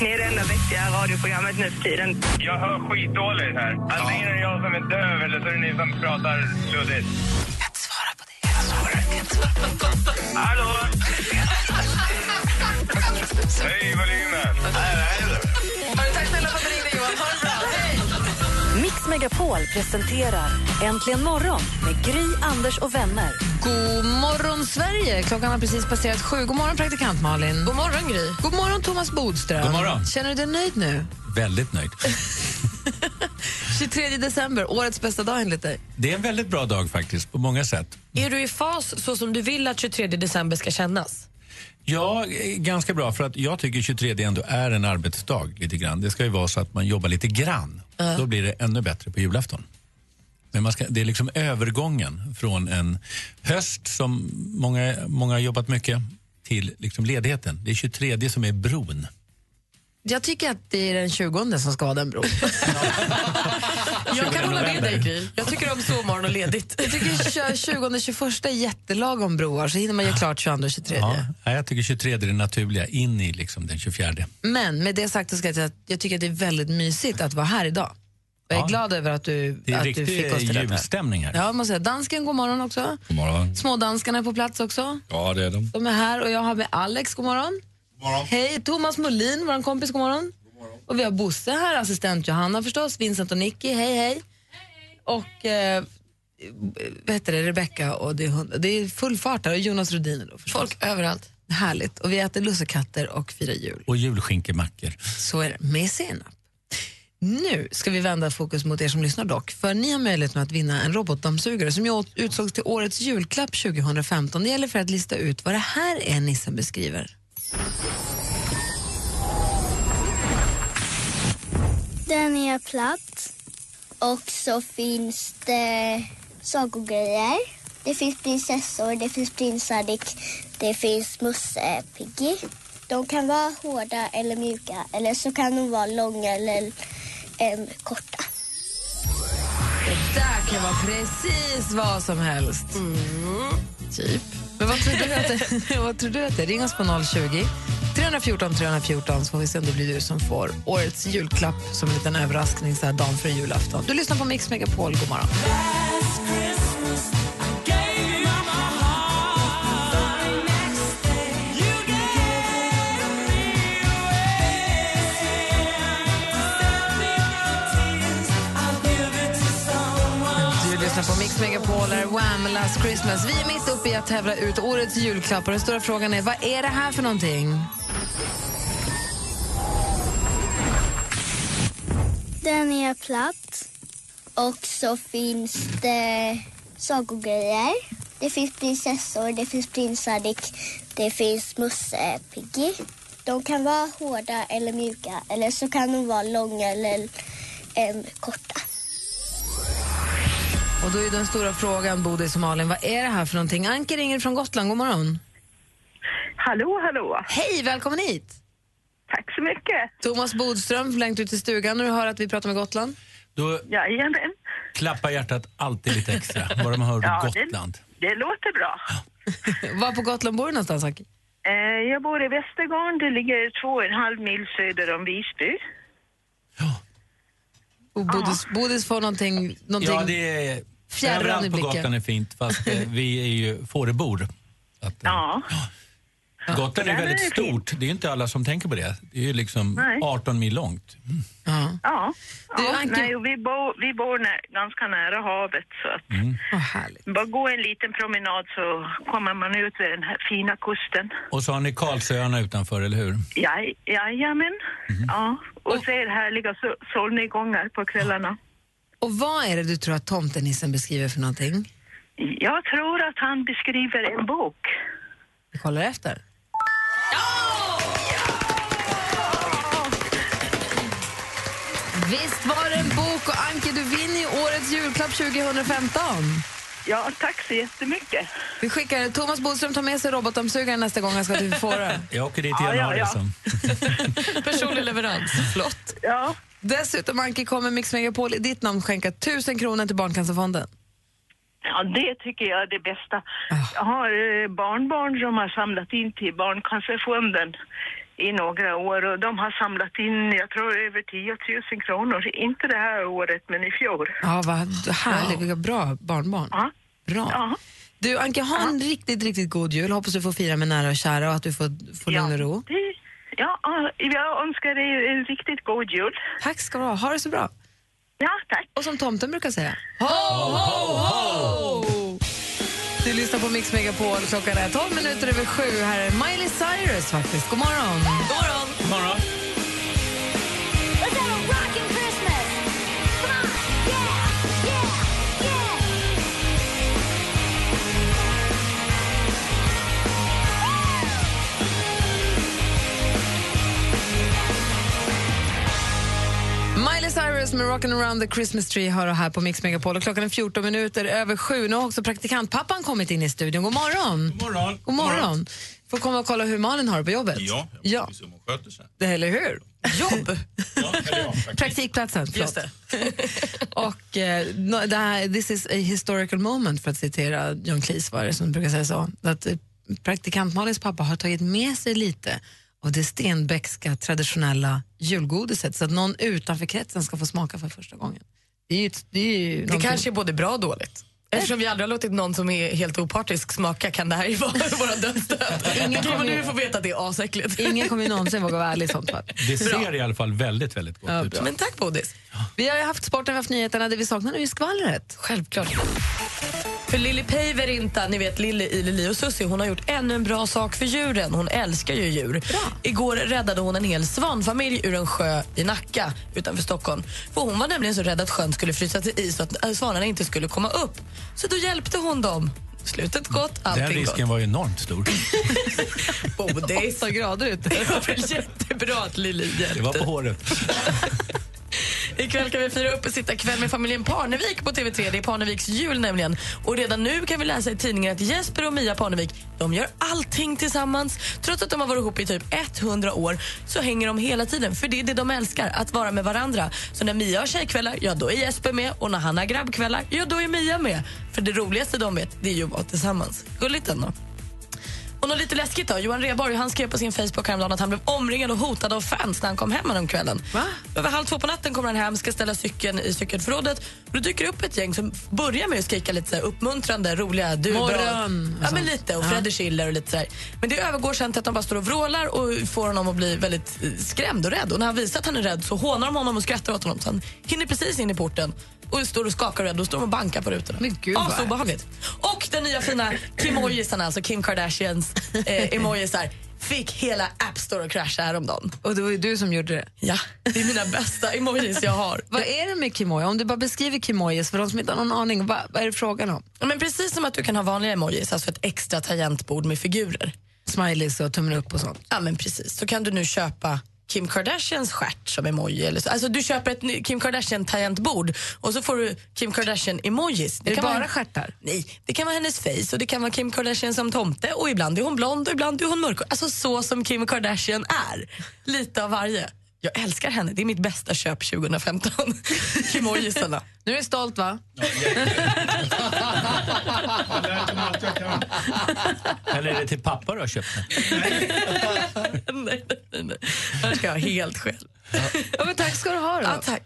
Ni är det enda vettiga radioprogrammet nu för tiden. Jag hör skitdåligt här. Antingen är det jag som är döv eller så är det ni som pratar luddigt. Hallå? Hej, volymen. Mix Megapol presenterar Äntligen morgon med Gry, Anders och vänner. God morgon, Sverige! Klockan har precis passerat sju. God morgon, praktikant Malin. God morgon, Gry. God morgon, Thomas Bodström. God morgon. Känner du dig nöjd nu? Väldigt nöjd. 23 december, årets bästa dag enligt dig. Det är en väldigt bra dag faktiskt, på många sätt. Är du i fas så som du vill att 23 december ska kännas? Ja, eh, ganska bra, för att jag tycker 23 ändå är en arbetsdag lite grann. Det ska ju vara så att man jobbar lite grann. Då blir det ännu bättre på julafton. Men man ska, det är liksom övergången från en höst som många, många har jobbat mycket till liksom ledigheten. Det är 23 som är bron. Jag tycker att det är den 20 som ska vara den bron. Jag kan hålla med dig, Gry. Jag tycker om sovmorgon och ledigt. Jag tycker 20 och 21 är jättelagom broar, så hinner man göra klart 22 och 23. Ja, jag tycker 23 är det naturliga, in i liksom den 24. Men med det sagt så ska jag säga att jag tycker att det är väldigt mysigt att vara här idag. Jag är Ja. glad över att du, Det är att du fick oss till detta. julstämning här. Ja, måste säga. Dansken, god morgon också. God morgon. Smådanskarna är på plats också. Ja, det är de. De är här och jag har med Alex, god morgon. Hej, Thomas Molin, vår kompis, god morgon. Och vi har Bosse här, assistent Johanna förstås, Vincent och Nicky, hej hej. Och eh, vad heter det, Rebecca och det är, hund, det är full fart här och Jonas Rhodiner då förstås. Folk överallt. Härligt. Och vi äter lussekatter och firar jul. Och julskinkemackor. Så är det, med senap. Nu ska vi vända fokus mot er som lyssnar dock, för ni har möjlighet att vinna en robotdammsugare som utsågs till årets julklapp 2015. Det gäller för att lista ut vad det här är nissen beskriver. Den är platt. Och så finns det sagogrejer. Det finns prinsessor, det finns prinsar, det, det finns Musse Piggy. De kan vara hårda eller mjuka eller så kan de vara långa eller em, korta. Det där kan vara precis vad som helst. Typ. Men vad tror du att det, vad tror du att det är? Ring oss på 020 314 314 så får vi se om det blir du som får årets julklapp som en liten överraskning så här dagen före julafton. Du lyssnar på Mix Megapol, god morgon. Du Megapol, här, Wham! Last Christmas. Vi är mitt uppe i att tävla ut årets julklapp och den stora frågan är, vad är det här för någonting? Den är platt. Och så finns det sagogrejer. Det finns prinsessor, det finns prinsar, det, finns Musse Piggy. De kan vara hårda eller mjuka eller så kan de vara långa eller em, korta. Och då är den stora frågan, Bodil och Malin, vad är det här för någonting? Anke ringer från Gotland, god morgon. Hallå, hallå. Hej, välkommen hit! Tack så mycket. Thomas Bodström, längst ut i stugan när du hör att vi pratar med Gotland. Då Jajamän. klappar hjärtat alltid lite extra, bara man hör Ja, det- Gotland. Det låter bra. Var på Gotland bor du någonstans, Anke? Eh, jag bor i Västergarn. Det ligger två och en halv mil söder om Visby. Och Bodis, Bodis får någonting, någonting Ja, det är... fjärran i Överallt på. Gotland är fint, fast eh, vi är ju fårebor. Så att, eh, Ja. Gotland är där är väldigt det stort. Det är inte alla som tänker på det. Det är ju liksom Nej. 18 mil långt. Mm. Ja. Ja. Du, ja Anke- nej, och vi bor, vi bor nä, ganska nära havet så att Vad härligt. bara gå en liten promenad så kommer man ut vid den här fina kusten. Och så har ni Karlsöarna utanför, eller hur? Jaj, jajamän. Ja. Och ser härliga so- solnedgångar på kvällarna. Och vad är det du tror att tomtenissen beskriver för någonting? Jag tror att han beskriver en bok. Vi kollar efter. Visst var det en bok och Anke, du vinner ju årets julklapp 2015. Ja, tack så jättemycket. Vi skickar Thomas Bodström tar med sig robotdammsugaren nästa gång han ska till Fårö. Jag åker dit i Ja, ja, januari. ja. Som. Personlig leverans. Flott. Ja, Dessutom Anke kommer Mix Megapol i ditt namn skänka 1000 kronor till Barncancerfonden. ja, det tycker jag är det bästa. Jag har eh, barnbarn som har samlat in till Barncancerfonden i några år och de har samlat in, jag tror över 10 000 kronor. Inte det här året, men i fjol. Ja, vad härligt. Vilka bra barnbarn. Ja. Bra. Ja. Du, Anke, ha en riktigt, riktigt god jul. Hoppas du får fira med nära och kära och att du får, får lugn och ro. det, ja, ja, jag önskar dig en riktigt god jul. Tack ska du ha. Ha det så bra. Ja, tack. Och som tomten brukar säga, ho, ho, ho! Du lyssnar på Mix Megapol. Klockan är 12 minuter över sju. Här är Miley Cyrus faktiskt. God morgon. God morgon. God morgon. Cyrus med Rockin' around the Christmas tree hör här på Mix Megapol. Och klockan är 14 minuter över sju. Nu har också praktikantpappan kommit in i studion. God morgon. God morgon. God morgon. Får komma och kolla hur Malin har det på jobbet. Ja, ja. jag måste se om hon sköter sig. Det, eller hur? Jobb. Ja, ja. Praktikplatsen, förlåt. och no, det här, this is a historical moment för att citera John Cleese var det som brukar säga så. Att eh, praktikant Malins pappa har tagit med sig lite av det Stenbeckska traditionella julgodiset så att någon utanför kretsen ska få smaka för första gången. Det, är ju, det, är ju Det någonting- kanske är både bra och dåligt. Eftersom vi aldrig har låtit någon som är helt opartisk smaka kan det här ju vara våra dödsstöt. Ingen kommer nu få veta att det är asäckligt. Ingen kommer ju någonsin våga vara ärlig i sånt fall. Det ser i alla fall väldigt, väldigt gott Ja, ut. bra. Men tack Bodis. Vi har ju haft sporten, vi har haft nyheterna. Det vi saknar nu är skvallret. Självklart. För Lili Päiverinta, ni vet Lili i Lili och Susie, hon har gjort ännu en bra sak för djuren. Hon älskar ju djur. Igår räddade hon en hel svanfamilj ur en sjö i Nacka utanför Stockholm. För hon var nämligen så rädd att sjön skulle frysa till is och att äh, svanarna inte skulle komma upp. Så då hjälpte hon dem. Slutet gott, allting Den risken gott. var ju enormt stor. Bodis. 8 grader ute. Det var väl jättebra att Lili hjälpte. Det var på håret. Ikväll kan vi fira upp och sitta kväll med familjen Parnevik på TV3. Det är Parneviks jul nämligen. Och redan nu kan vi läsa i tidningen att Jesper och Mia Parnevik de gör allting tillsammans. Trots att de har varit ihop i typ 100 år så hänger de hela tiden. För det är det de älskar, att vara med varandra. Så när Mia har tjejkvällar, ja då är Jesper med. Och när han har grabbkvällar, ja då är Mia med. För det roligaste de vet, det är ju att vara tillsammans. Gulligt ändå. Och något lite läskigt då. Johan Rheborg han skrev på sin Facebook häromdagen att han blev omringad och hotad av fans när han kom hem den kvällen. Va? Över halv två på natten kommer han hem, ska ställa cykeln i cykelförrådet. Och då dyker det upp ett gäng som börjar med att skrika lite så här uppmuntrande, roliga du. Morgon Ja, men lite. Och Ja. Freddy Schiller och lite så här. Men det övergår sen till att de bara står och vrålar och får honom att bli väldigt eh, skrämd och rädd. Och när han visar att han är rädd så hånar de honom och skrattar åt honom. Så han hinner precis in i porten och står och skakar och. Då står de och bankar på rutorna. Men gud, vad så obehagligt. Och den nya fina Kimojisarna, alltså Kim Kardashians eh, emojisar fick hela App Store att krascha häromdagen. Och det var ju du som gjorde det. Ja, det är mina bästa emojis jag har. Vad är det med Kimoja? Om du bara beskriver Kimojis för de som inte har någon aning, vad, vad är det frågan om? Ja, Men precis som att du kan ha vanliga emojis, alltså ett extra tangentbord med figurer. Smileys och tummen upp och sånt. Ja men precis, så kan du nu köpa Kim Kardashians stjärt som emoji. Eller så. Alltså du köper ett Kim Kardashian tangentbord och så får du Kim Kardashian emojis. är det kan bara vara, stjärtar? Nej, det kan vara hennes face och det kan vara Kim Kardashian som tomte och ibland är hon blond och ibland är hon mörk. Alltså så som Kim Kardashian är. Lite av varje. Jag älskar henne, det är mitt bästa köp 2015. Kimojisarna. Nu är du stolt va? Eller är det till pappa du har köpt den? nej, nej, nej. Jag ska jag ha helt själv. Ja, men tack ska du ha då. Ja, tack.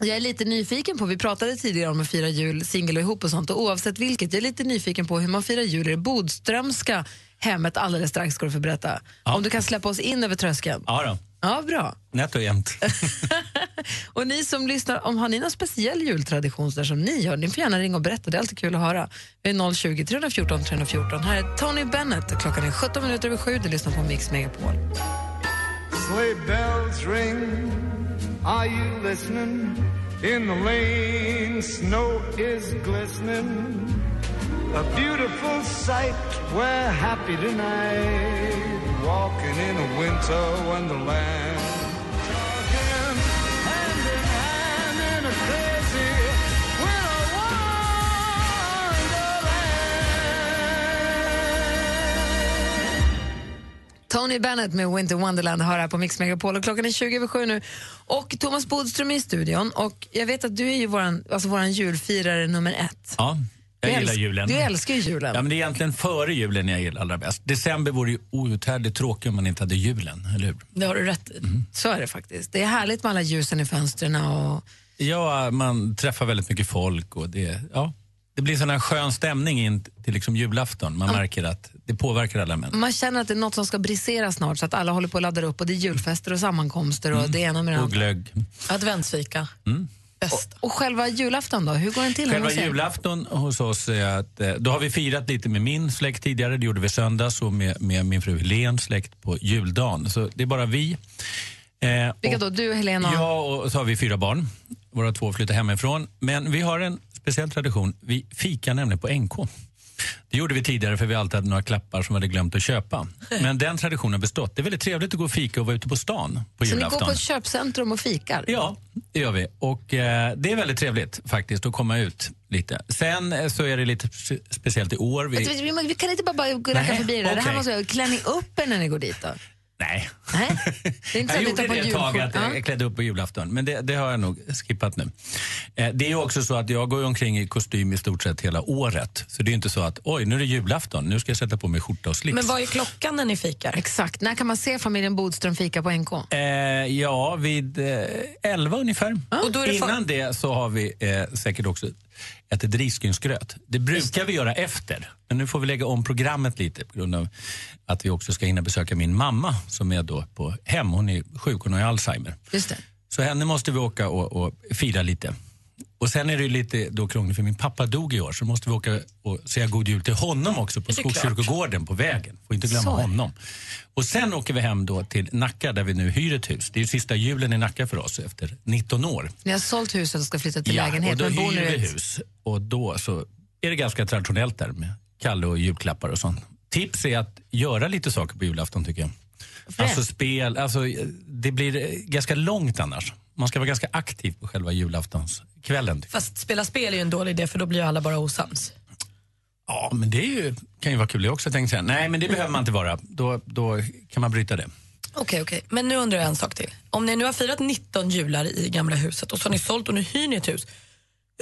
Jag är lite nyfiken på, vi pratade tidigare om att fira jul singel och ihop och sånt och oavsett vilket, jag är lite nyfiken på hur man firar jul i det Bodströmska hemmet alldeles strax ska du få berätta. Om du kan släppa oss in över tröskeln. Ja då. Ja, bra. Nätt och jämnt. Och ni som lyssnar, om har ni någon speciell jultradition där som ni gör, ni får gärna ringa och berätta, det är alltid kul att höra. Vi är 020 314 314. Här är Tony Bennett klockan är 17 minuter över sju, du lyssnar på Mix Megapol. Sleigh bells ring. Are you listening? In the lane, snow is glistening. A beautiful sight. We're happy tonight walking in a winter wonderland. Tony Bennett med Winter Wonderland hör här på Mix Megapol och klockan är 20 över 7 nu. Och Thomas Bodström är i studion och jag vet att du är ju våran, alltså våran julfirare nummer ett. Ja jag Du gillar julen. du älskar ju julen. Ja, men det är egentligen före julen jag gillar allra bäst. December vore ju outhärdligt tråkigt om man inte hade julen, eller hur? Det har du rätt i. Så är det faktiskt. Det är härligt med alla ljusen i fönstren och Ja, man träffar väldigt mycket folk och det, ja, det blir sån här skön stämning in till liksom julafton. Man märker att det påverkar alla människor. man känner att det är något som ska brisera snart så att alla håller på att ladda upp och det är julfester och sammankomster och det ena med det Och andra. glögg. Adventsfika. Mm. Bäst. Och själva julafton då, hur går den till? Själva julafton hos oss är att, eh, då har vi firat lite med min släkt tidigare, det gjorde vi söndags, och med, med min fru Helens släkt på juldagen. Så det är bara vi. Eh, Vilka och- då? Du, Helena? och- Ja, och så har vi fyra barn. Våra två flyttar hemifrån. Men vi har en speciell tradition. Vi fikar nämligen på NK. Det gjorde vi tidigare för vi alltid hade några klappar som vi hade glömt att köpa. Men den traditionen har bestått. Det är väldigt trevligt att gå och fika och vara ute på stan på Så ni julafton. går på ett köpcentrum och fikar? Ja, det gör vi. Och eh, det är väldigt trevligt faktiskt att komma ut lite. Sen eh, så är det lite spe- speciellt i år. Vi... Vi, vi, vi kan inte bara, bara racka förbi det där. Det här måste klär ni upp er när ni går dit då? Nej. Nej. Det är inte så Jag gjorde på det ett tag, att Ja. jag klädde upp på julafton. Men det, det har jag nog skippat nu. Eh, det är ju också så att jag går omkring i kostym i stort sett hela året. Så det är inte så att oj, nu är det julafton, nu ska jag sätta på mig skjorta och slips. Men vad är klockan när ni fikar? Exakt. När kan man se familjen Bodström fika på NK? Eh, ja, vid eh, 11 ungefär. Och då är det Innan det så har vi eh, säkert också ätit risgrynsgröt. Det brukar vi göra efter, men nu får vi lägga om programmet lite på grund av att vi också ska hinna besöka min mamma som är då på hem. Hon är sjuk, hon har Alzheimer. Just det. Så henne måste vi åka och, och fira lite. Och sen är det lite då krångligt för min pappa dog i år så måste vi åka och säga god jul till honom också på. Skogskyrkogården på vägen. Får inte glömma Så honom. Och sen åker vi hem då till Nacka där vi nu hyr ett hus. Det är sista julen i Nacka för oss efter 19 år. Ni har sålt huset och ska flytta till lägenhet. och då men bor hyr vi ett- hus. Och då så är det ganska traditionellt där med Kalle och julklappar och sånt. Tips är att göra lite saker på julafton tycker jag. Alltså spel, alltså det blir ganska långt annars. Man ska vara ganska aktiv på själva julaftonskvällen. Fast spela spel är ju en dålig idé för då blir ju alla bara osams. Ja, men det är ju, kan ju vara kul det också tänkte jag. Nej, men det behöver man inte vara. Då, då kan man bryta det. Okej, okej. Men nu undrar jag en sak till. Om ni nu har firat 19 jular i gamla huset och så har ni sålt och nu hyr ni ett hus.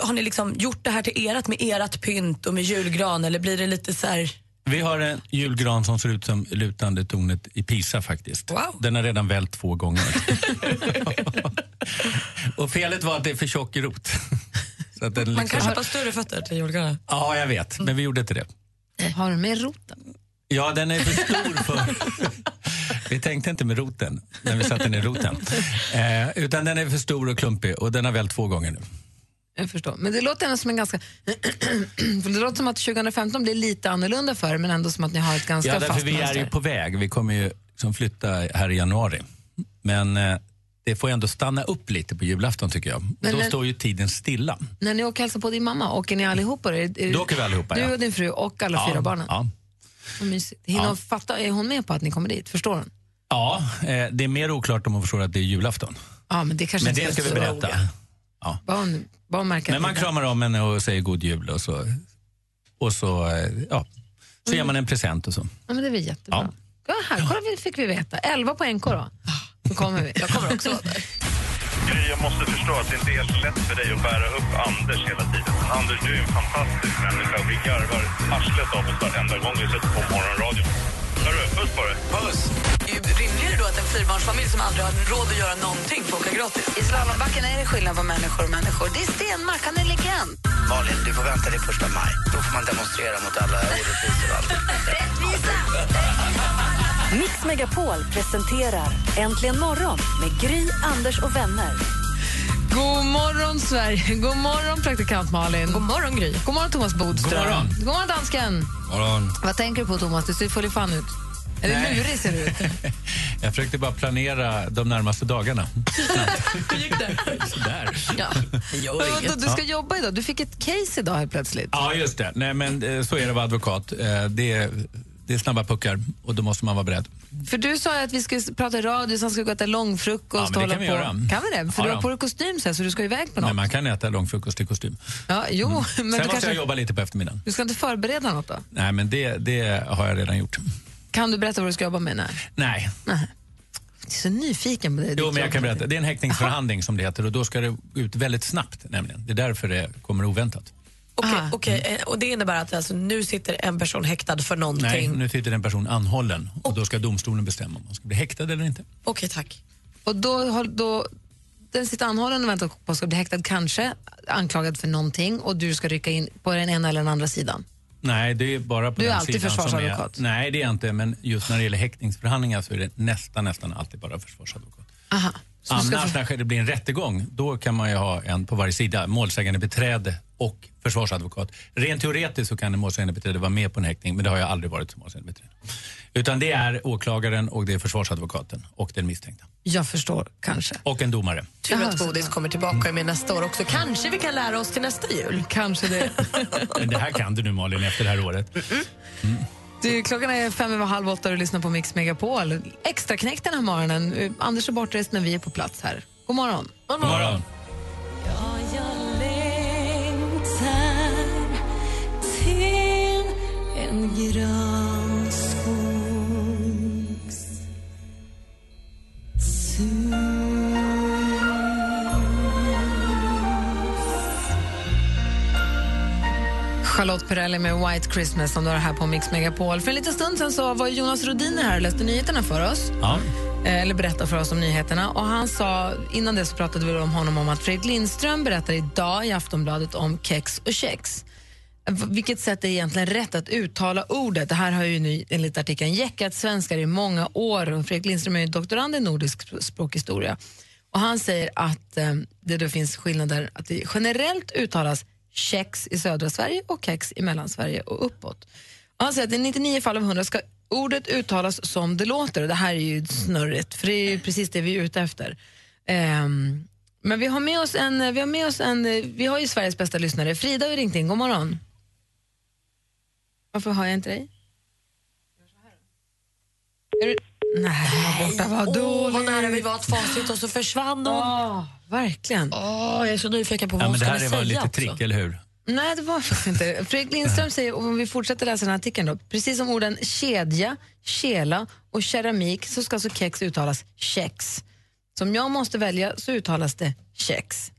Har ni liksom gjort det här till erat med erat pynt och med julgran eller blir det lite så här... Vi har en julgran som ser ut som lutande tornet i Pisa faktiskt. Wow. Den har redan vält två gånger. och felet var att det är för tjock rot. Så att den Man liksom... kan köpa större fötter till julgranen. Ja, jag vet, men vi gjorde inte det. Har du med roten? Ja, den är för stor för... vi tänkte inte med roten när vi satte ner roten. Eh, utan den är för stor och klumpig och den har vält två gånger nu. Jag förstår. Men det låter ändå som en ganska... det låter som att 2015 blir lite annorlunda för er, men ändå som att ni har ett ganska Ja, därför fast vi är ju på väg. Vi kommer ju liksom flytta här i januari. Men eh, det får ändå stanna upp lite på julafton tycker jag. Men då när- står ju tiden stilla. När ni åker och hälsar på din mamma, åker ni allihopa? Är, är, Då åker vi allihopa, Du ja. och din fru och alla Ja, fyra barnen? Ja. Hinner Ja. fatta, är hon med på att ni kommer dit? Förstår hon? ja eh, det är mer oklart om hon förstår att det är julafton. Ja, men det kanske Men det ska vi berätta. hon, bara hon märker Men man kramar om henne och säger god jul och så, och så, eh, ja, så ger man en present och så. Ja, men det är väl jättebra. Ja. Ja. här kolla, fick vi veta. 11 på NK då. Då kommer vi. Jag kommer också vara där. Gry, jag måste förstå att det inte är helt lätt för dig att bära upp Anders hela tiden. Anders, du är en fantastisk människa och vi garvar arslet av oss varenda gång vi sätter på morgonradion. Hörru, puss på dig. Puss! Rimligare då att en fyrbarnsfamilj som aldrig har råd att göra någonting får åka gratis. I slalombacken är det skillnad på människor och människor. Det är Stenmark, han är legend. Malin, du får vänta till första maj. Då får man demonstrera mot alla orättvisor och allt. Rättvisa! Mix Megapol presenterar Äntligen morgon med Gry, Anders och vänner. God morgon, Sverige. God morgon, praktikant Malin. God morgon, Gry. God morgon, Thomas Bodström. God morgon. God morgon, dansken. Morgon. Vad tänker du på, Thomas? Du ser full i fan ut. Eller Nej. lurig ser du ut. Jag försökte bara planera de närmaste dagarna. Hur gick det? Sådär. Ja, Men. Du ska jobba idag. Du fick ett case idag helt plötsligt. Ja, just det. Nej, men eh, så är det att vara advokat. Eh, Det är, det är snabba puckar och då måste man vara beredd. För du sa ju att vi skulle prata radio, sen ska vi gå och äta långfrukost. Ja, men det kan vi på. göra. Kan vi det? För Ja, du har på dig kostym sen, så du ska iväg på något. Men man kan äta långfrukost i kostym. Ja, jo, men Sen du, måste kanske, jag jobba lite på eftermiddagen. du ska inte förbereda något då? Nej, men det, det har jag redan gjort. Kan du berätta vad du ska jobba med? Nej. Nej. Jag är så nyfiken på det. Jo, men jag kan berätta. Det är en häktningsförhandling som det heter och då ska det ut väldigt snabbt nämligen. Det är därför det kommer oväntat. Okej, okej, eh, och det innebär att alltså, nu sitter en person häktad för någonting? Nej, nu sitter en person anhållen och då ska domstolen bestämma om man ska bli häktad eller inte. Okej, tack. Och då, då, den sitter anhållen och väntar på att ska bli häktad, kanske anklagad för någonting och du ska rycka in på den ena eller den andra sidan. Nej, det är bara på Du är den alltid sidan försvarsadvokat. Är, nej, det är jag inte, men just när det gäller häktningsförhandlingar så är det nästan, nästan alltid bara försvarsadvokat. Aha. Så Annars när det blir en rättegång, då kan man ju ha en på varje sida, målsägande beträde och försvarsadvokat. Rent teoretiskt så kan en målsägande beträde vara med på en häktning, men det har jag aldrig varit som målsägande beträde. Utan det är åklagaren och det är försvarsadvokaten och den misstänkta. Jag förstår, kanske. Och en domare. Tur att Bodis kommer tillbaka med nästa år också. Kanske vi kan lära oss till nästa jul? Kanske det. Men det här kan du nu Malin efter det här året. Du, klockan är fem över halv åtta och du lyssnar på Mix Megapol. Extra knäck den här morgonen. Anders är bortrest, men vi är på plats här. God morgon. God morgon. Charlotte Perrelli med White Christmas som du har här på Mix Megapol. För en liten stund sen så var Jonas Rodiner här och läste nyheterna för oss. Ja. Eh, Eller berättade för oss om nyheterna. Och han sa, innan det så pratade vi om honom om att Fredrik Lindström berättar idag i Aftonbladet om kex och kex. Eh, Vilket sätt är egentligen rätt att uttala ordet? Det här har ju nu enligt artikeln jäckat svenskar i många år. Och Fredrik Lindström är ju doktorand i nordisk sp- språkhistoria. Och han säger att eh, det då finns skillnader, att det generellt uttalas kex i södra Sverige och kex i Mellansverige och uppåt. Och han säger att i 99 fall av 100 ska ordet uttalas som det låter. Och det här är ju snurrigt, för det är ju precis det vi är ute efter. Um, men vi har med oss en, vi har med oss en, vi har ju Sveriges bästa lyssnare. Frida har ringt in, god morgon. Varför har jag inte dig? Är du... Nej, var borta, vad Åh, vad dåligt. nära vi var att facit och så försvann hon. Åh, verkligen. Åh, jag är så nyfiken på vad Ja, hon men det skulle här säga var lite också. trick, eller hur? Nej, det var faktiskt inte. Fredrik Lindström säger, om vi fortsätter läsa den här artikeln då, precis som orden kedja, kela och keramik så ska alltså kex uttalas kex. Som jag måste välja så uttalas det kex.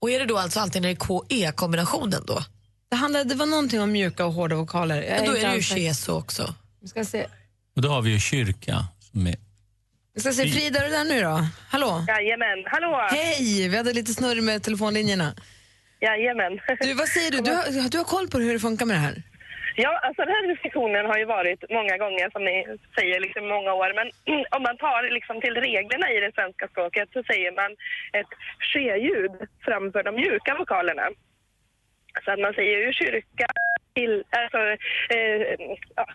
Och är det då alltså alltid när det är KE-kombinationen då? Det, handlade, det var någonting om mjuka och hårda vokaler. Jag Men då är det ju keso också. Vi ska se. Och då har vi ju kyrka är Vi ska se, Frida, är du där nu då? Hallå? Jajamän, hallå! Hej! Vi hade lite snurr med telefonlinjerna. Jajamän. Du, vad säger du? Du har, du har koll på hur det funkar med det här? Ja, alltså den här diskussionen har ju varit många gånger som ni säger, liksom många år. Men om man tar liksom till reglerna i det svenska språket så säger man ett ske-ljud framför de mjuka vokalerna. Så att man säger ju kyrka, till, alltså eh, ja,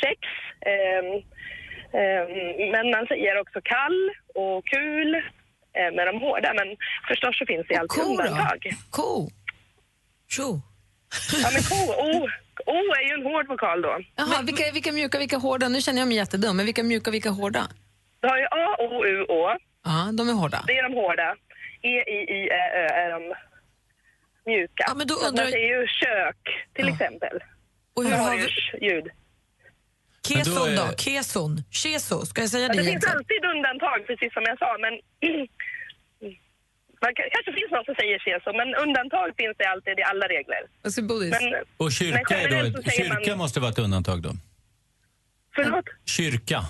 kex, eh, men man säger också kall och kul eh, med de hårda. Men förstås så finns det alltid undantag. Ko? Tjo. Ja, men ko, o, o är ju en hård vokal då. Jaha, vilka, vilka mjuka, vilka hårda? Nu känner jag mig jättedum, men vilka mjuka, vilka hårda? Du har ju A, O, U, Å. Ja, de är hårda. Det är de hårda. E, I, I, Ä, Ö är de mjuka. Ja, men då undrar- Man säger ju kök, till exempel. Och hur har vi... ljud. Keson Men då är- Keson? Keso? Ska jag säga det det finns alltid undantag, precis som jag sa, men... Man kan, kanske finns någon som säger keso, men undantag finns det alltid i alla regler. Bodis? Men, Och kyrka, men är då ett, kyrka man... måste vara ett undantag då? Förlåt? Kyrka.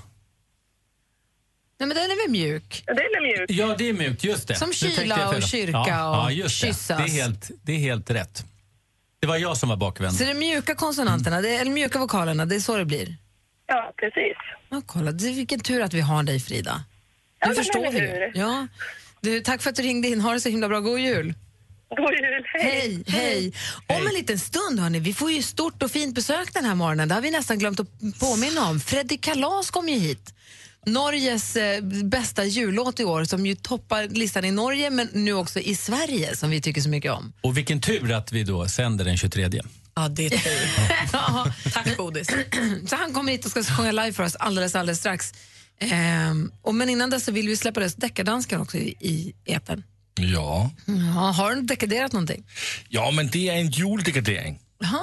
Nej, men den är väl mjuk? Ja, Den är mjuk. Ja, det är mjukt. Just det. Som kyla och kyrka ja, och ja, just det. kyssas. Det är, helt, det är helt rätt. Det var jag som var bakvänd. Så det är mjuka konsonanterna, det är, eller mjuka vokalerna, det är så det blir? Ja, precis. Ja, kolla, det, vilken tur att vi har dig Frida. Nu Ja, förstår vi det. Ja. Du, tack för att du ringde in, ha det så himla bra, god jul! God jul, Hej, hej! Om en liten stund, hörni, vi får ju stort och fint besök den här morgonen. Det har vi nästan glömt att påminna om. Fredrik Kalas kom ju hit. Norges eh, bästa jullåt i år som ju toppar listan i Norge men nu också i Sverige som vi tycker så mycket om. Och vilken tur att vi då sänder den 23. Ja, det är tur. Ja. Tack Bodis. Så han kommer hit och ska sjunga live för oss alldeles, alldeles strax. Ehm, och men innan dess så vill vi släppa lös deckardansken också i, i etern. Ja. Ja, har du dekaderat någonting? ja, men det är en juldekadering.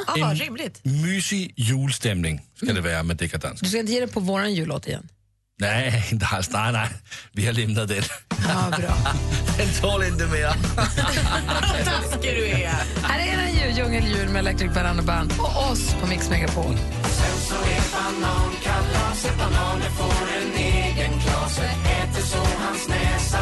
Ja, vad rimligt. mysig julstämning ska det vara med Decadans. Du ska inte ge dig på våran jullåt igen? Nej, inte alls. Nej, nej. Vi har lämnat den. Ja, bra. Den tål inte mer. Taskig du är. Här är den ju, Djungeljul med Electric Banana Band och oss på Mix Megapol. Sen så är banankalaset, bananer får en egen klase Äter så hans näsa,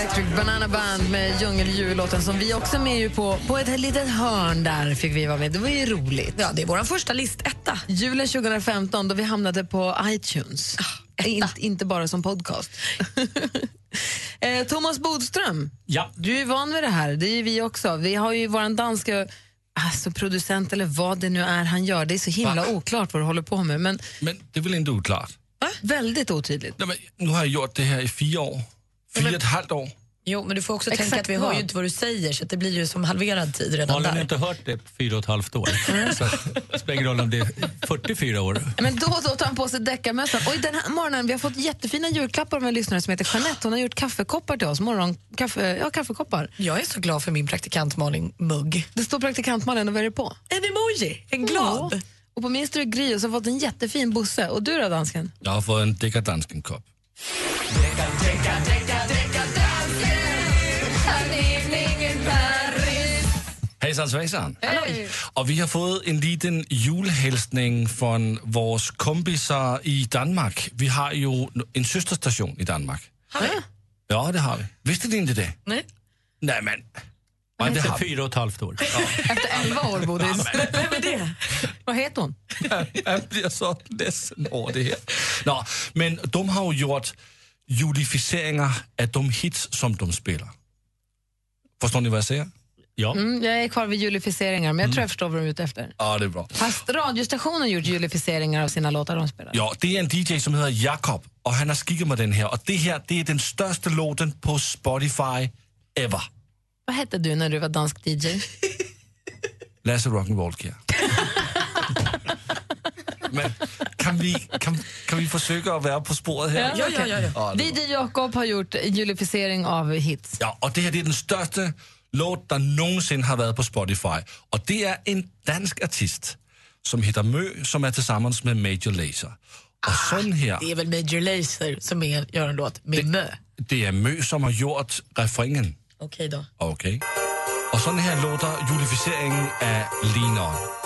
Electric Banana Band med Djungeljul-låten som vi också är med ju på. På ett litet hörn där fick vi vara med. Det var ju roligt. Ja, det är vår första listetta. Julen 2015 då vi hamnade på iTunes. In, inte bara som podcast. eh, Thomas Bodström, Ja. du är van vid det här. Det är ju vi också. Vi har ju vår danska alltså, producent eller vad det nu är han gör. Det är så himla oklart vad du håller på med. Men Men det är väl inte oklart? väldigt otydligt. Nej, men nu har jag gjort det här i fyra år. Fyra och ett halvt år. Jo, men du får också Exakt tänka att vi hör ju inte vad du säger så att det blir ju som halverad tid redan Malin har där. inte hört det på fyra och ett halvt år. Så att, det spelar ingen roll om det är 44 år. Men då och då tar han på sig deckarmössan. Och den här morgonen, vi har fått jättefina julklappar av en lyssnare som heter Jeanette. Hon har gjort kaffekoppar till oss. Morgon, kaffe, ja, kaffekoppar. Jag är så glad för min praktikant Malin mugg. Det står praktikant Malin och vad är det på? En emoji, en glad. Ja. Och på min står det Gry och så har fått en jättefin busse. Och du då dansken? Jag har fått en Decadansken-kopp. Hejsan svejsan! Och vi har fått en liten julhälsning från våra kompisar i Danmark. Vi har ju en systerstation i Danmark. Har vi? Ja, det har vi. Visste ni inte det? Nej. Nej, men... Nej, det har vi. fyra och ett halvt år. Efter 11 år, Bodis. Vem är det? Vad heter hon? Jag blir så ledsen över det här. Nå, men de har ju gjort julificeringar av de hits som de spelar. Förstår ni vad jag säger? Ja. Mm, jag är kvar vid julificeringar, men jag tror jag förstår vad de är ute efter. Ja, det är bra. Fast radiostationen har gjort julificeringar av sina låtar de spelar. Ja, det är en DJ som heter Jakob och han har skickat mig den här. Och det här det är den största låten på Spotify ever. Vad hette du när du var dansk DJ? Lasse Rock'n'Roll Kjær. Men kan vi, kan, kan vi försöka att vara på spåret här? Ja, ja, ja, ja. Ja. DJ Jakob har gjort julificering av hits. Ja, och det här det är den största låt der någonsin har varit på Spotify. Och det är en dansk artist som heter Mø, som är tillsammans med Major Lazer. Och sån här, Det är väl Major Lazer som är, gör en låt med Mö. det är Mø som har gjort refrängen. Okej då. Okej. Och sån här låter julificeringen av Lean On.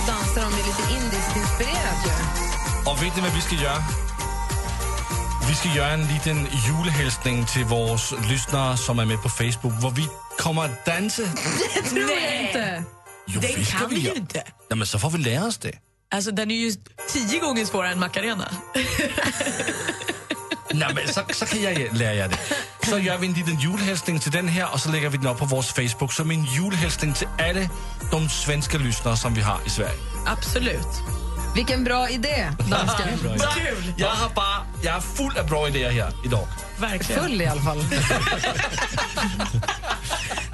Så dansar de lite indiskt inspirerat ju. Och vet ni vad vi ska göra? Vi ska göra en liten julhälsning till våra lyssnare som är med på Facebook, där vi kommer att dansa. Det tror jag inte. Jo, ska kan vi ju inte. Ja, men så får vi lära oss det. Alltså den är ju tio gånger svårare än Macarena. Nej, men så, så kan jag lära er det. Så gör vi en liten julhälsning till den här och så lägger vi den upp på vår Facebook som en julhälsning till alla de svenska lyssnare som vi har i Sverige. Absolut. Vilken bra idé, dansken. Vad kul! Jag, har bara, jag är full av bra idéer här idag. Verkligen. Full i alla fall.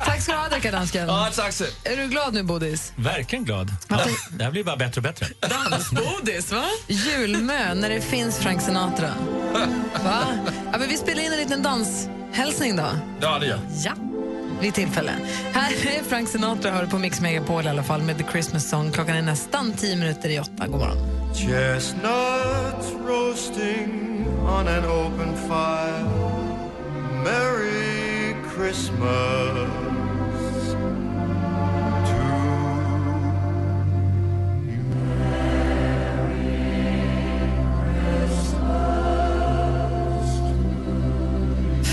Tack ska du ha, deckardansken. Ja, tack så. Är du glad nu, Bodis? Verkligen glad. Ja, det här blir bara bättre och bättre. Dansbodis, va? Julmö, när det finns Frank Sinatra. Va? Ja, men vi spelar in en liten danshälsning då. Ja, det gör Ja. vid tillfälle. Här är Frank Sinatra, hör på Mix Megapol i alla fall med The Christmas Song. Klockan är nästan tio minuter i åtta. God morgon. Chestnuts roasting on an open fire. Merry Christmas.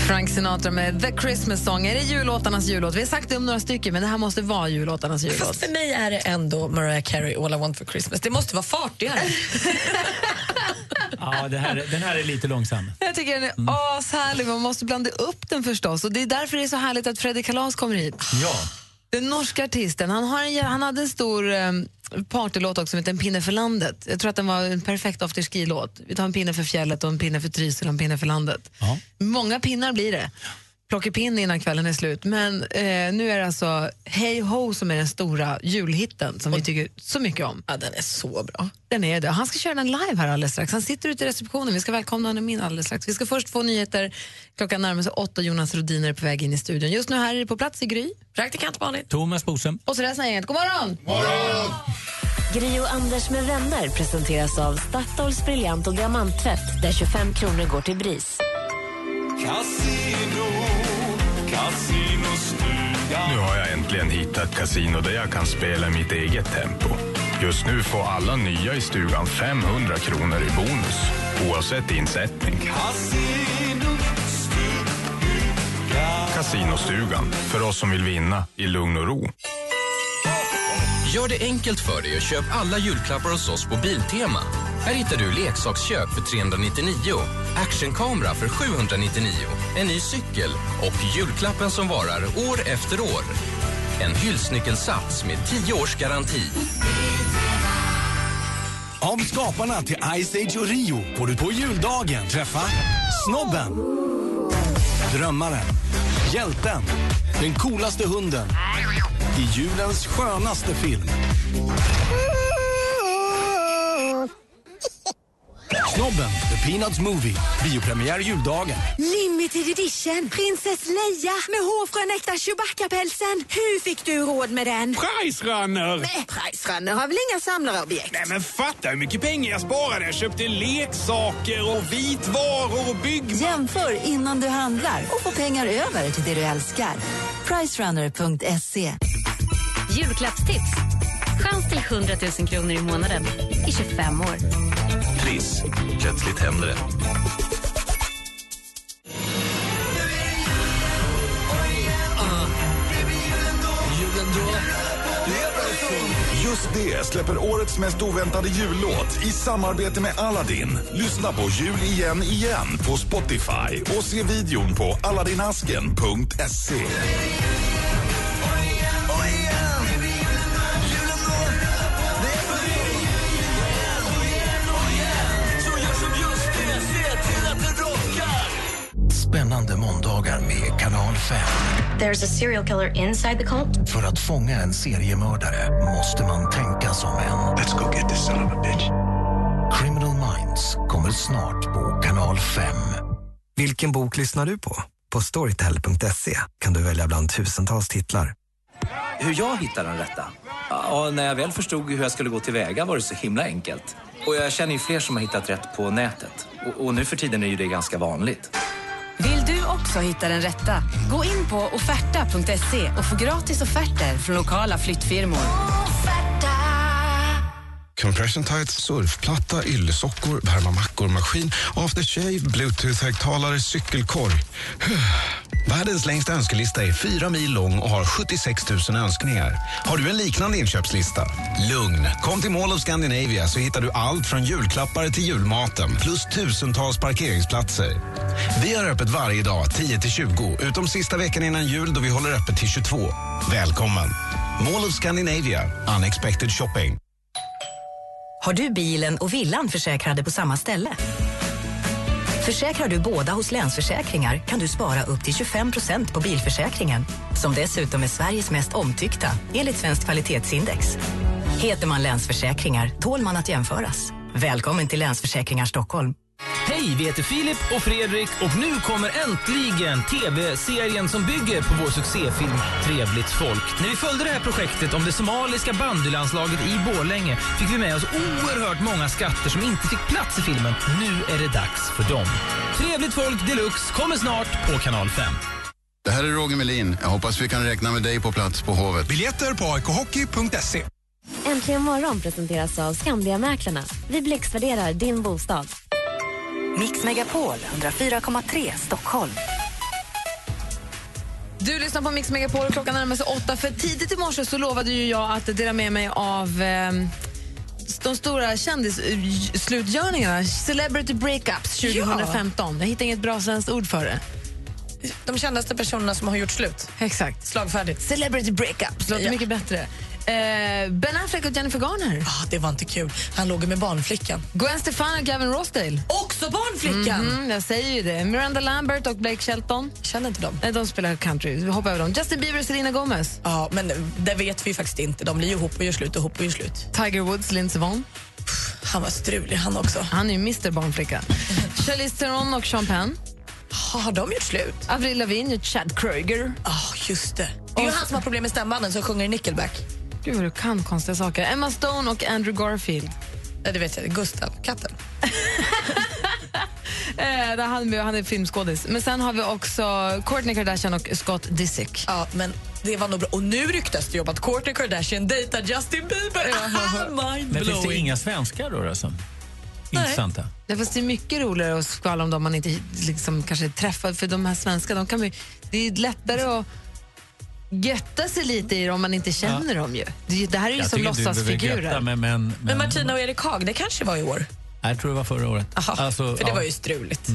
Frank Sinatra med The Christmas Song. Är det jullåtarnas jullåt? Vi har sagt det om några stycken, men det här måste vara jullåtarnas jullåt. Fast för mig är det ändå Mariah Carey, All I want for Christmas. Det måste vara fartigare. Ja, det här, den här är lite långsam. Jag tycker den är Mm. ashärlig. Man måste blanda upp den förstås. Och Det är därför det är så härligt att Fredrik Kalas kommer hit. Ja. Den norska artisten. Han, har en, han hade en stor um, partylåt också som heter En pinne för landet. Jag tror att den var en perfekt afterski-låt. Vi tar en pinne för fjället och en pinne för Trysil och en pinne för landet. Många pinnar blir det. Plockepinn innan kvällen är slut. Men eh, nu är det alltså Hey Ho som är den stora julhitten som vi tycker så mycket om. Ja, den är så bra. Den är det. Han ska köra den live här alldeles strax. Han sitter ute i receptionen. Vi ska välkomna honom in alldeles strax. Vi ska först få nyheter. Klockan närmar sig åtta. Jonas Rodiner är på väg in i studion. Just nu här är det på plats i Gry. Praktikant Malin. Thomas Bodström. Och så resten av gänget. God morgon! Gri och Anders med vänner presenteras av Statoils briljant och diamanttvätt där 25 kronor går till BRIS. Casino. Nu har jag äntligen hittat ett kasino där jag kan spela i mitt eget tempo. Just nu får alla nya i stugan 500 kronor i bonus, oavsett insättning. Casinostugan, för oss som vill vinna i lugn och ro. Gör det enkelt för dig och köp alla julklappar hos oss på Biltema. Här hittar du leksakskök för 399, actionkamera för 799, en ny cykel och julklappen som varar år efter år. En hylsnyckelsats med 10 års garanti. Av skaparna till Ice Age och Rio får du på juldagen träffa Snobben, Drömmaren, Hjälten, Den coolaste hunden i julens skönaste film. Snobben, The Peanuts Movie. Biopremiär juldagen. Limited edition. Prinsess Leia med hår från äkta Chewbacca-pälsen. Hur fick du råd med den? Price Runner! Nej, Price Runner har väl inga samlarobjekt? Nej men fatta hur mycket pengar jag sparade. Jag köpte leksaker och vitvaror och bygg... Jämför innan du handlar och få pengar över till det du älskar. Pricerunner.se. Julklappstips! Chans till 100 000 kronor i månaden i 25 år. Triss. Plötsligt händer det. Just det släpper årets mest oväntade jullåt i samarbete med Aladdin. Lyssna på Jul igen igen på Spotify och se videon på aladdinasken.se. 5. There's a serial killer inside the cult. För att fånga en seriemördare måste man tänka som en. Let's go get this son of a bitch. Criminal Minds kommer snart på Kanal 5. Vilken bok lyssnar du på? På storytel.se kan du välja bland tusentals titlar. Hur jag hittade den rätta? Ja, när jag väl förstod hur jag skulle gå tillväga var det så himla enkelt. Och jag känner ju fler som har hittat rätt på nätet. Och, och nu för tiden är ju det ganska vanligt. Vill du också hitta den rätta? Gå in på offerta.se och få gratis offerter från lokala flyttfirmor. Compression tights, surfplatta, yllesockor, värmamackor, maskin, aftershave, bluetooth-högtalare, cykelkorg. Världens längsta önskelista är fyra mil lång och har 76 000 önskningar. Har du en liknande inköpslista? Lugn! Kom till Mall of Scandinavia så hittar du allt från julklappar till julmaten plus tusentals parkeringsplatser. Vi har öppet varje dag 10-20, utom sista veckan innan jul då vi håller öppet till 22. Välkommen! Mall of Scandinavia. Unexpected shopping. Har du bilen och villan försäkrade på samma ställe? Försäkrar du båda hos Länsförsäkringar kan du spara upp till 25% på bilförsäkringen som dessutom är Sveriges mest omtyckta enligt Svenskt kvalitetsindex. Heter man Länsförsäkringar tål man att jämföras. Välkommen till Länsförsäkringar Stockholm. Hej, vi heter Filip och Fredrik och nu kommer äntligen tv-serien som bygger på vår succéfilm Trevligt folk. När vi följde det här projektet om det somaliska bandylandslaget i Borlänge fick vi med oss oerhört många skatter som inte fick plats i filmen. Nu är det dags för dem. Trevligt folk deluxe kommer snart på kanal 5. Det här är Roger Melin. Jag hoppas vi kan räkna med dig på plats på Hovet. Biljetter på aikohockey.se. Äntligen morgon presenteras av Skandiamäklarna. Vi blixtvärderar din bostad. Mix Megapol 104,3 Stockholm. Du lyssnar på Mix Megapol och klockan närmar sig åtta. För tidigt i morse så lovade ju jag att dela med mig av eh, de stora kändisslutgörningarna. Celebrity breakups 2015. Jag hittade inget bra svenskt ord för det. De kändaste personerna som har gjort slut. Exakt. Slagfärdigt. Celebrity breakups låter Ja. mycket bättre. Eh, ben Affleck och Jennifer Garner. Ah, det var inte kul. Han låg med barnflickan. Gwen Stefani och Gavin Rossdale. Också barnflickan! Mhm, jag säger ju det. Miranda Lambert och Blake Shelton. Känner inte dem. Nej, de spelar country. Vi hoppar över dem. Justin Bieber och Selena Gomez. Ja, men det vet vi faktiskt inte. De blir ju ihop och gör slut och ihop och gör slut. Tiger Woods, Lindsey Vonn. Han var strulig han också. Han är ju Mr Barnflicka. Charlize Theron och Sean Penn. Har de gjort slut? Avril Lavigne och Chad Kroeger. Ja, just det. Det är ju han som har problem med stämbanden som sjunger i Nickelback. Gud vad du kan konstiga saker. Emma Stone och Andrew Garfield. Ja, det vet jag. Gustav, katten. Eh, där han, han är filmskådis. Men sen har vi också Kourtney Kardashian och Scott Disick. Ja, men det var nog bra. Och nu ryktas det om att Kourtney Kardashian dejtar Justin Bieber. Ah, Men finns det Mind-blowing. inga svenskar då? Alltså? Intressanta. Det, fast det är mycket roligare att skvallra om dem man inte liksom, kanske träffar. För de här svenska, de kan vi, det är lättare att götta sig lite i dem om man inte känner dem ju. Det, det här är ju Jag som låtsasfigurer. götta, Men, men, men, Men Martina och Erik Haag, det kanske var i år. Jag tror det var förra året. Aha, Alltså, för det ja. var ju struligt.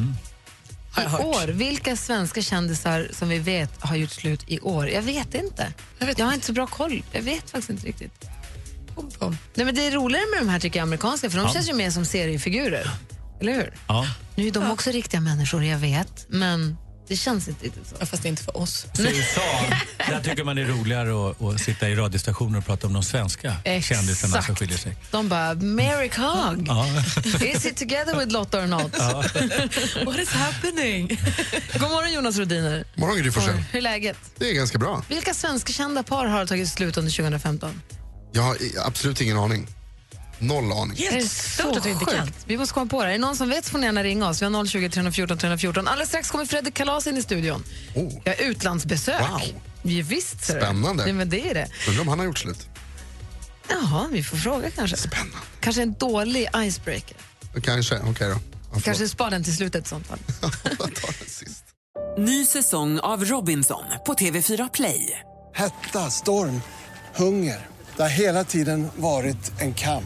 Jag I år, vilka svenska kändisar som vi vet har gjort slut i år? Jag vet inte. Jag, har inte så bra koll. Jag vet faktiskt inte riktigt. Nej, men det är roligare med de här tycker jag, amerikanska, för de Ja. känns ju mer som seriefigurer. Eller hur? Ja. Nu är de också riktiga människor, jag vet, men det känns inte riktigt så. Ja, fast inte för oss. Så i USA, där tycker man det är roligare att, att sitta i radiostationer och prata om de svenska kändisarna som Exakt. skiljer sig. De bara, Mary Cog, Ja. is it together with Lotta or not? Ja. What is happening? God morgon Jonas Rodiner. Morgon Gry Forssell. Hur är läget? Det är ganska bra. Vilka svenska kända par har tagit slut under 2015? Jag har absolut ingen aning. Noll aning. Det är så sjukt. Vi måste komma på det. Är det någon som vet får ni gärna ringa oss. Vi har 020 314 314. Alldeles strax kommer Fredrik Kalas in i studion. Jag har utlandsbesök. Wow. Ja, visst. du. Spännande. Ja, men det är det. Undrar om han har gjort slut. Jaha, vi får fråga kanske. Spännande. Kanske en dålig icebreaker. Kanske, okej då. Ja, Kanske spara den till slutet i sånt fall. Ny säsong av Robinson på TV4 Play. Hetta, storm, hunger. Det har hela tiden varit en kamp.